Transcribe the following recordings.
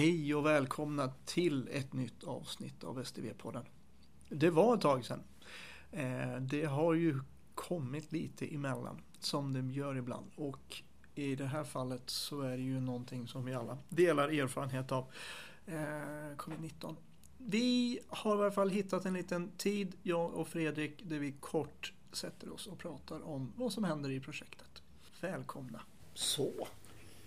Hej och välkomna till ett nytt avsnitt av STV-podden. Det var ett tag sedan. Eh, det har ju kommit lite emellan som det gör ibland och i det här fallet så är det ju någonting som vi alla delar erfarenhet av. Eh, Covid-19. Vi har i alla fall hittat en liten tid, jag och Fredrik, där vi kort sätter oss och pratar om vad som händer i projektet. Välkomna! Så,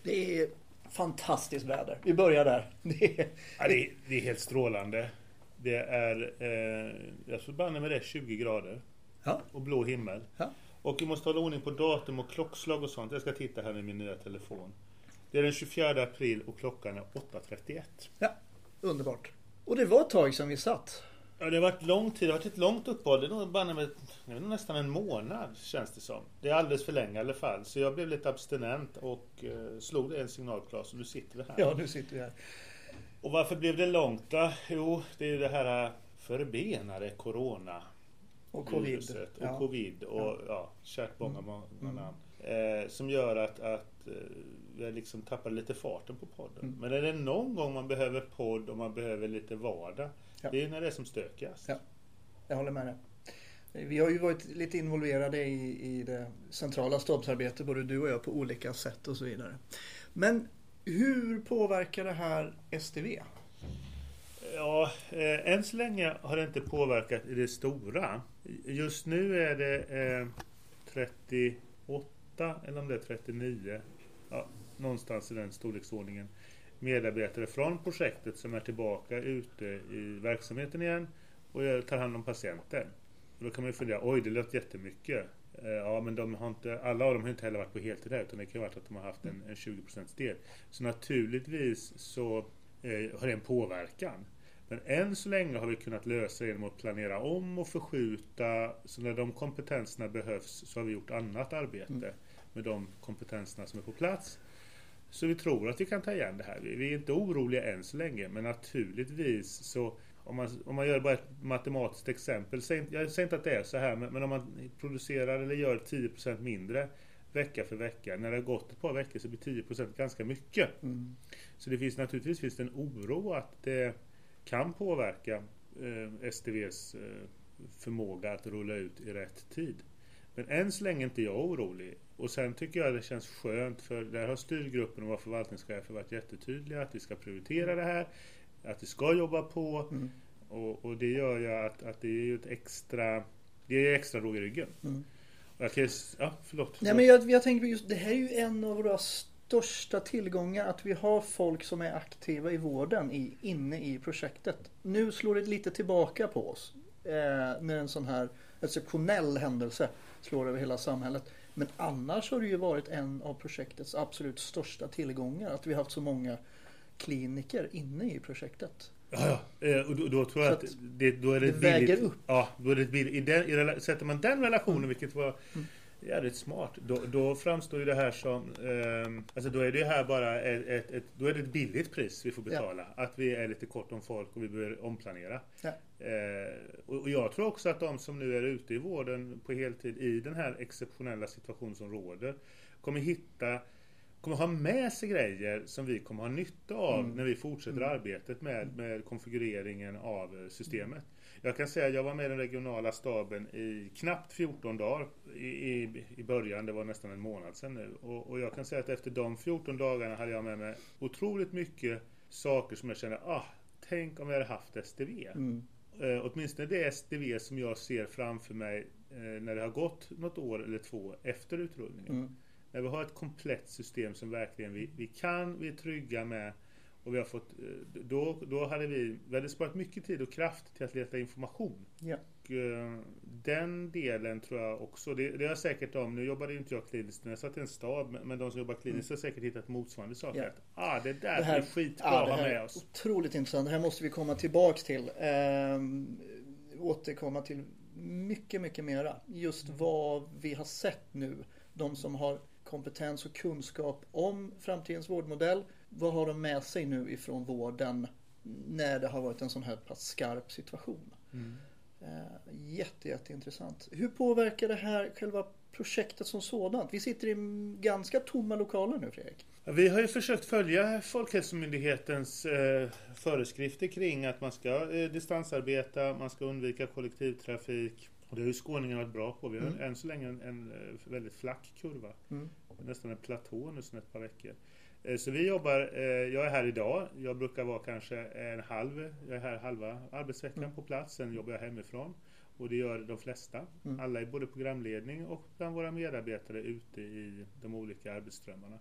det är fantastiskt väder. Vi börjar där. Det är, ja, det är, det är helt strålande. Det är, eh, jag tror banne med det 20 grader. Ja. Och blå himmel. Ja. Och vi måste hålla ordning på datum och klockslag och sånt. Jag ska titta här med min nya telefon. Det är den 24 april och klockan är 8.31. Ja, underbart. Och det var ett tag sedan vi satt. Ja, det har varit lång tid. Det har varit ett långt uppehåll. Det är bara med, nästan en månad känns det som. Det är alldeles för länge i alla fall. Så jag blev lite abstinent och eh, slog en signal Claes och nu sitter vi här. Ja, nu sitter vi här. Och varför blev det långt då? Jo, det är ju det här förbenade Corona. Och covid. Och ja. covid och ja, ja kärt många, mm. många mm. namn. Eh, som gör att, att eh, vi liksom tappar lite farten på podden. Mm. Men är det någon gång man behöver podd och man behöver lite vardag Ja. Det är när det är som stökigast. Ja, jag håller med dig. Vi har ju varit lite involverade i, i det centrala stabsarbetet, både du och jag, på olika sätt och så vidare. Men hur påverkar det här STV? Ja, eh, än så länge har det inte påverkat i det stora. Just nu är det eh, 38 eller om det är 39. Ja, någonstans i den storleksordningen medarbetare från projektet som är tillbaka ute i verksamheten igen och tar hand om patienter. Då kan man ju fundera, oj det låter jättemycket. Eh, ja men de har inte, alla av dem har inte heller varit på heltid här utan det kan ju varit att de har haft en, en 20% del. Så naturligtvis så eh, har det en påverkan. Men än så länge har vi kunnat lösa det genom att planera om och förskjuta. Så när de kompetenserna behövs så har vi gjort annat arbete mm. med de kompetenserna som är på plats. Så vi tror att vi kan ta igen det här. Vi är inte oroliga än så länge, men naturligtvis så om man, om man gör bara ett matematiskt exempel, jag säger inte att det är så här, men, men om man producerar eller gör 10% mindre vecka för vecka. När det har gått ett par veckor så blir 10% ganska mycket. Mm. Så det finns naturligtvis finns det en oro att det kan påverka eh, STVs eh, förmåga att rulla ut i rätt tid. Men än så länge är inte jag orolig. Och sen tycker jag det känns skönt för där har styrgruppen och våra förvaltningschefer varit jättetydliga att vi ska prioritera det här. Att vi ska jobba på. Mm. Och, och, det gör ju att, att det är ju ett extra Det är extra råg i ryggen. Mm. Jag kan, ja, förlåt. Nej, men jag, jag tänker just det här är ju en av våra största tillgångar att vi har folk som är aktiva i vården i, inne i projektet. Nu slår det lite tillbaka på oss eh, när en sån här exceptionell händelse slår över hela samhället. Men annars har det ju varit en av projektets absolut största tillgångar att vi har haft så många kliniker inne i projektet. Ja, ja. Eh, och då, då tror jag att, att, det, då är det, det väger upp. Ja, då är det billigt. I den, i, sätter man den relationen, mm. vilket var mm jävligt smart. Då, då framstår ju det här som... Eh, alltså då är det här bara ett, ett, ett, Då är det ett billigt pris vi får betala. Ja. Att vi är lite kort om folk och vi behöver omplanera. Ja. Eh, och, jag tror också att de som nu är ute i vården på heltid i den här exceptionella situation som råder kommer hitta kommer ha med sig grejer som vi kommer ha nytta av mm. när vi fortsätter mm. arbetet med, med konfigureringen av systemet. Jag kan säga att jag var med i den regionala staben i knappt 14 dagar i, i, i början. Det var nästan en månad sedan nu. Och, och, jag kan säga att efter de 14 dagarna hade jag med mig otroligt mycket saker som jag kände, ah, tänk om vi hade haft STV. Mm. Eh, åtminstone det STV som jag ser framför mig eh, när det har gått något år eller två efter utrullningen. Mm. När vi har ett komplett system som verkligen vi, vi kan, vi är trygga med och vi har fått, eh, då, då hade vi, vi hade sparat mycket tid och kraft till att leta information. Ja. Och, uh, den delen tror jag också, det, det har säkert de, nu jobbade inte jag kliniskt när jag satt i en stab, men de som jobbar kliniskt mm. har säkert hittat motsvarande saker. Ja. Att, ah, det där det här, är skitbra ja, att ha med oss. Otroligt intressant, det här måste vi komma tillbaks till. Um, återkomma till mycket, mycket mera. Just mm. vad vi har sett nu. De som har kompetens och kunskap om framtidens vårdmodell vad har de med sig nu ifrån vården när det har varit en sån här pass skarp situation? Mm. Uh, jätte, jätteintressant. Hur påverkar det här själva projektet som sådant? Vi sitter i ganska tomma lokaler nu Fredrik. Vi har ju försökt följa Folkhälsomyndighetens eh, föreskrifter kring att man ska eh, distansarbeta, man ska undvika kollektivtrafik. Och det har ju skåningarna varit bra på. Vi har Mm. än så länge en, en eh, väldigt flack kurva. Mm. Nästan en platå nu sedan ett par veckor. Eh, Så vi jobbar, eh, jag är här idag, jag brukar vara kanske en halv, jag är här halva arbetsveckan Mm. på plats, sen jobbar jag hemifrån. Och det gör de flesta. Mm. Alla i både programledning och bland våra medarbetare ute i de olika arbetsströmmarna.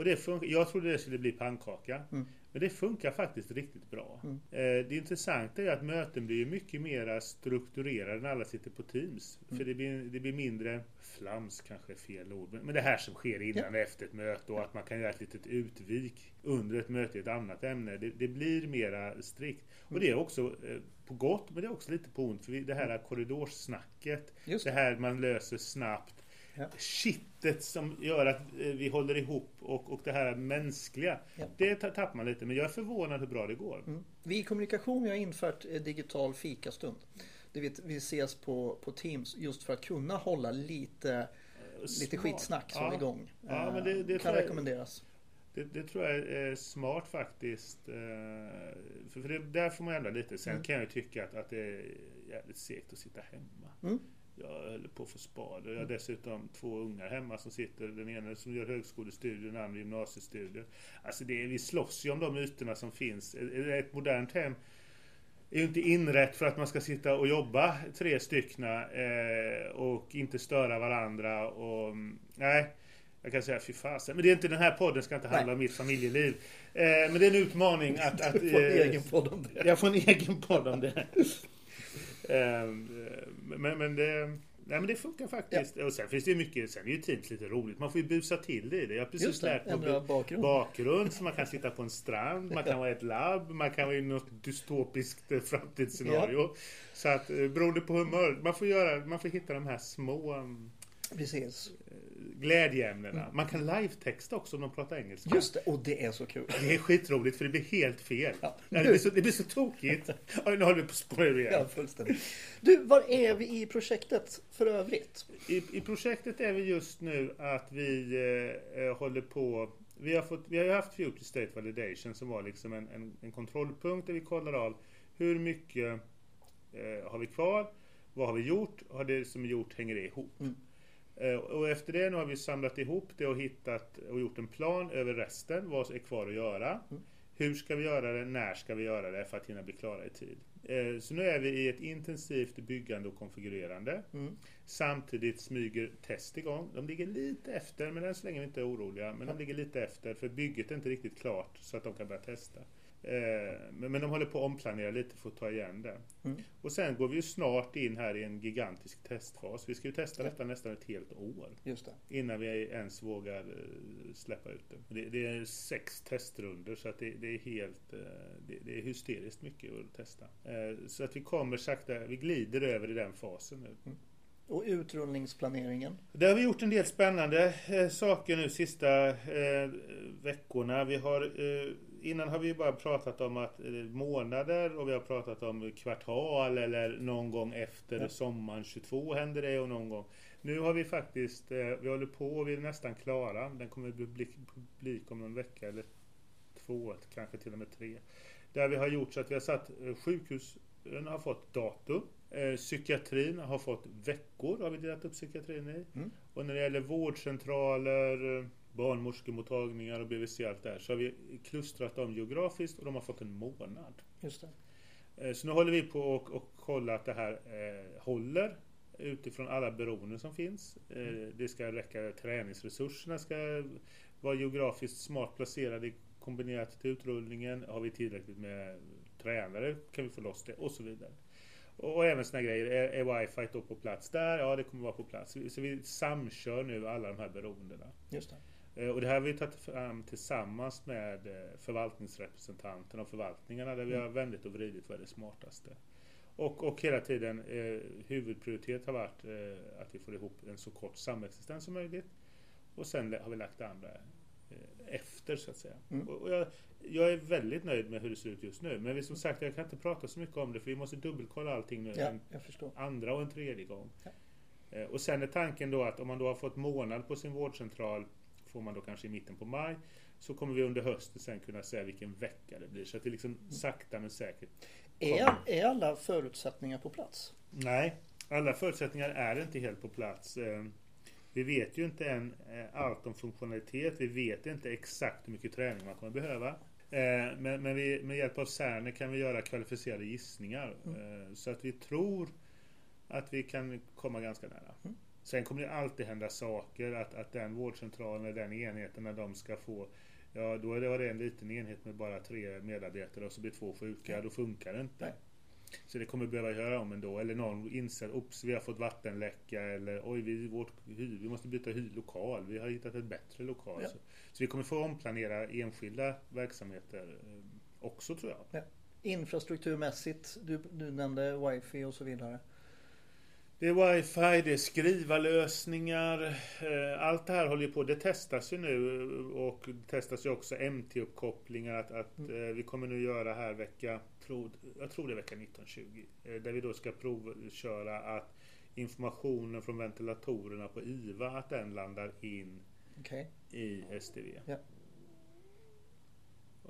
Och det funkar, jag trodde det skulle bli pannkaka. Mm. Men det funkar faktiskt riktigt bra. Mm. Eh, Det intressanta är att möten blir mycket mer strukturerade när alla sitter på Teams. Mm. För det blir, det blir mindre flams kanske är fel ord. Men det här som sker innan och efter ett möte och att man kan göra ett litet utvik under ett möte i ett annat ämne. Det, det blir mera strikt. Och det är också eh, på gott men det är också lite på ont. För det här korridorssnacket. Just Det det. här man löser snabbt. Ja. Kittet som gör att eh, vi håller ihop och, och det här mänskliga. Ja. Det ta- tappar man lite men jag är förvånad hur bra det går. Mm. Vi i kommunikation har infört eh, digital fikastund. Det vi, vi ses på, på Teams just för att kunna hålla lite, lite Smart. skitsnack som Ja. igång. Ja, Eh, men det- det kan jag- rekommenderas. Det, det tror jag är smart faktiskt. eh, För, för det, där får man ändra lite. Sen Mm. kan jag tycka att, att det är jävligt segt att sitta hemma. Mm. Jag höll på att få spad. Jag har dessutom två ungar hemma som sitter. Den ena som gör högskolestudier, den andra gymnasiestudier. Alltså det, är- vi slåss ju om de ytorna som finns. Ett modernt hem är ju inte inrätt för att man ska sitta och jobba tre styckna eh, och inte störa varandra. Och, mm, nej, jag kan säga fy fasen. Men det är inte den här podden ska inte handla Nej. om mitt familjeliv. Eh, men det är en utmaning att... att Du får en eh, egen podd om det. jag får en egen podd om det. Ehm, men, men det... Nej men det funkar faktiskt. Och sen finns det mycket, sen är ju Teams lite roligt. Man får ju busa till det i det. Jag har precis det, lärt mig bakgrund. bakgrund. Så man kan sitta på en strand, man kan vara i ett labb, man kan vara i något dystopiskt eh, framtidsscenario. Så att eh, beroende på humör, man får, göra, man får hitta de här små mm, Precis. Glädjeämnena. Man kan live-texta också om de pratar engelska. Just det, och det är så kul. Det är skitroligt för det blir helt fel. Ja. Ja, det, blir så, det blir så tokigt. Oj, nu håller vi på att spåra ur igen. Ja, fullständigt. Du, var är vi i projektet för övrigt? I, I projektet är vi just nu att vi eh, eh, håller på vi har, fått, vi har ju haft Future State Validation som var liksom en, en, en kontrollpunkt där vi kollar av hur mycket eh, har vi kvar? Vad har vi gjort? Har det som är gjort, hänger det ihop? Mm. Eh, och efter det nu har vi samlat ihop det och hittat och gjort en plan över resten. Vad är kvar att göra? Mm. Hur ska vi göra det? När ska vi göra det för att hinna bli klara i tid? Eh, så nu är vi i ett intensivt byggande och konfigurerande. Mm. Samtidigt smyger test igång. De ligger lite efter, men än så länge är vi inte oroliga. Men de ligger lite efter, för bygget är inte riktigt klart så att de kan börja testa. Eh, Men, de håller på att omplanera lite för att ta igen det. Mm. Och sen går vi ju snart in här i en gigantisk testfas. Vi ska ju testa detta nästan ett helt år Just det. innan vi ens vågar eh, släppa ut det. Det, är sex testrunder så att det, det är helt eh, det, är hysteriskt mycket att testa. Så att vi kommer sakta, vi glider över i den fasen nu. Och utrullningsplaneringen? Där har vi gjort en del spännande saker nu sista veckorna. Vi har, innan har vi bara pratat om att eh, månader och vi har pratat om kvartal eller någon gång efter Ja. sommaren 22 händer det och någon gång. Nu har vi faktiskt, eh, vi håller på och vi är nästan klara. Den kommer bli publik, om någon vecka eller två, kanske till och med tre. Där vi har gjort så att vi har satt eh, sjukhusen har fått datum. Eh, psykiatrin har fått veckor, har vi delat upp psykiatrin i. Mm. Och när det gäller vårdcentraler, barnmorskemottagningar och BVC och allt det här så har vi klustrat dem geografiskt och de har fått en månad. Just det. Eh, Så nu håller vi på och, och kolla att det här eh, håller utifrån alla beroenden som finns. Eh, det ska räcka, träningsresurserna ska vara geografiskt smart placerade kombinerat till utrullningen. Har vi tillräckligt med tränare kan vi få loss det och så vidare. Och, även såna grejer, är, är wifi då på plats där? Ja, det kommer vara på plats. Så vi samkör nu alla de här beroendena. Just det. Eh, Och det här har vi tagit fram tillsammans med eh, förvaltningsrepresentanterna och förvaltningarna där vi har vändit och vridit vad är det smartaste. Och, och hela tiden eh, huvudprioritet har varit eh, att vi får ihop en så kort samexistens som möjligt. Och sen har vi lagt det andra efter så att säga. Mm. Och, jag, jag är väldigt nöjd med hur det ser ut just nu. Men vi, som sagt, jag kan inte prata så mycket om det för vi måste dubbelkolla allting nu. Ja, en andra och en tredje gång. Ja. Eh, Och sen är tanken då att om man då har fått månad på sin vårdcentral får man då kanske i mitten på maj. så kommer vi under hösten sen kunna säga vilken vecka det blir. Så att det liksom sakta men säkert. Är, är alla förutsättningar på plats? Nej, alla förutsättningar är inte helt på plats. Eh, vi vet ju inte än eh, allt om funktionalitet. Vi vet inte exakt hur mycket träning man kommer behöva. Eh, men, men vi, med hjälp av Cerner kan vi göra kvalificerade gissningar. Mm. Så att vi tror att vi kan komma ganska nära. Mm. Sen kommer det alltid hända saker. Att, att den vårdcentralen, eller den enheten, när de ska få Ja, då är det en liten enhet med bara tre medarbetare och så blir två sjuka. Då funkar det inte. Nej. Så det kommer behöva göra om ändå. Eller någon inser, ops vi har fått vattenläcka eller oj vi, vårt, vi måste byta lokal. Vi har hittat ett bättre lokal. Ja. Så, så, vi kommer få omplanera enskilda verksamheter eh, också tror jag. Ja. Infrastrukturmässigt, du, du nämnde wifi och så vidare. Det är wifi, det är skrivarlösningar. Eh, allt det här håller ju på. Det testas ju nu och det testas ju också MT-uppkopplingar. Att, att mm. Eh, vi kommer nu göra här vecka, jag tror det är vecka 1920. Eh, där vi då ska provköra att informationen från ventilatorerna på IVA, att den landar in okay. i SDV. Ja.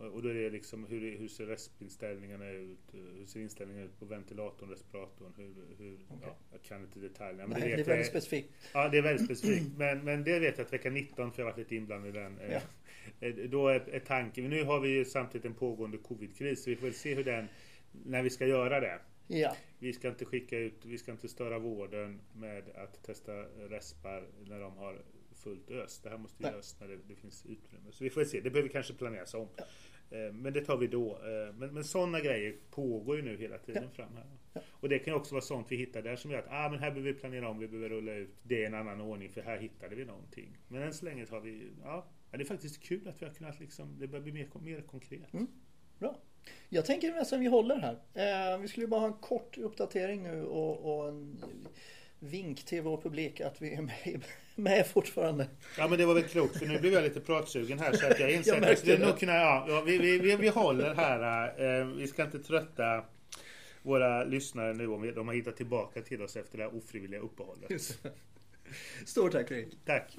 Och då är det liksom hur, hur ser restinställningarna ut? Hur ser inställningarna ut på ventilatorn, respiratorn? Hur, hur, okay. ja, jag kan inte detaljerna. Men Nej, det, det är väldigt specifikt. Ja, det är väldigt specifikt. Men, men det vet jag att vecka 19, för jag har varit lite inblandad i den. Ja. Eh, eh, då är, är tanken, nu har vi ju samtidigt en pågående covid-kris, så vi får väl se hur den, när vi ska göra det. Ja. Vi ska inte skicka ut, vi ska inte störa vården med att testa respar när de har fullt ös. Det här måste göras när det, det, finns utrymme. Så vi får se, det behöver kanske planeras om. Ja. Eh, men det tar vi då. Eh, men, men sådana grejer pågår ju nu hela tiden ja. fram här. Ja. Och det kan också vara sånt vi hittar där som gör att ah, men här behöver vi planera om, vi behöver rulla ut. Det är en annan ordning för här hittade vi någonting. Men än så länge har vi, ja, det är faktiskt kul att vi har kunnat liksom, det börjar bli mer, mer konkret. Mm. Bra. Jag tänker nästan vi håller här. Eh, vi skulle bara ha en kort uppdatering nu och, och en vink till vår publik att vi är med, med fortfarande. Ja men det var väl klokt för nu blev jag lite pratsugen här så att jag inser att vi, nog kunna, ja, vi, vi, vi, vi håller här. Eh, vi ska inte trötta våra lyssnare nu om de har hittat tillbaka till oss efter det här ofrivilliga uppehållet. Stort tack Rick. Tack.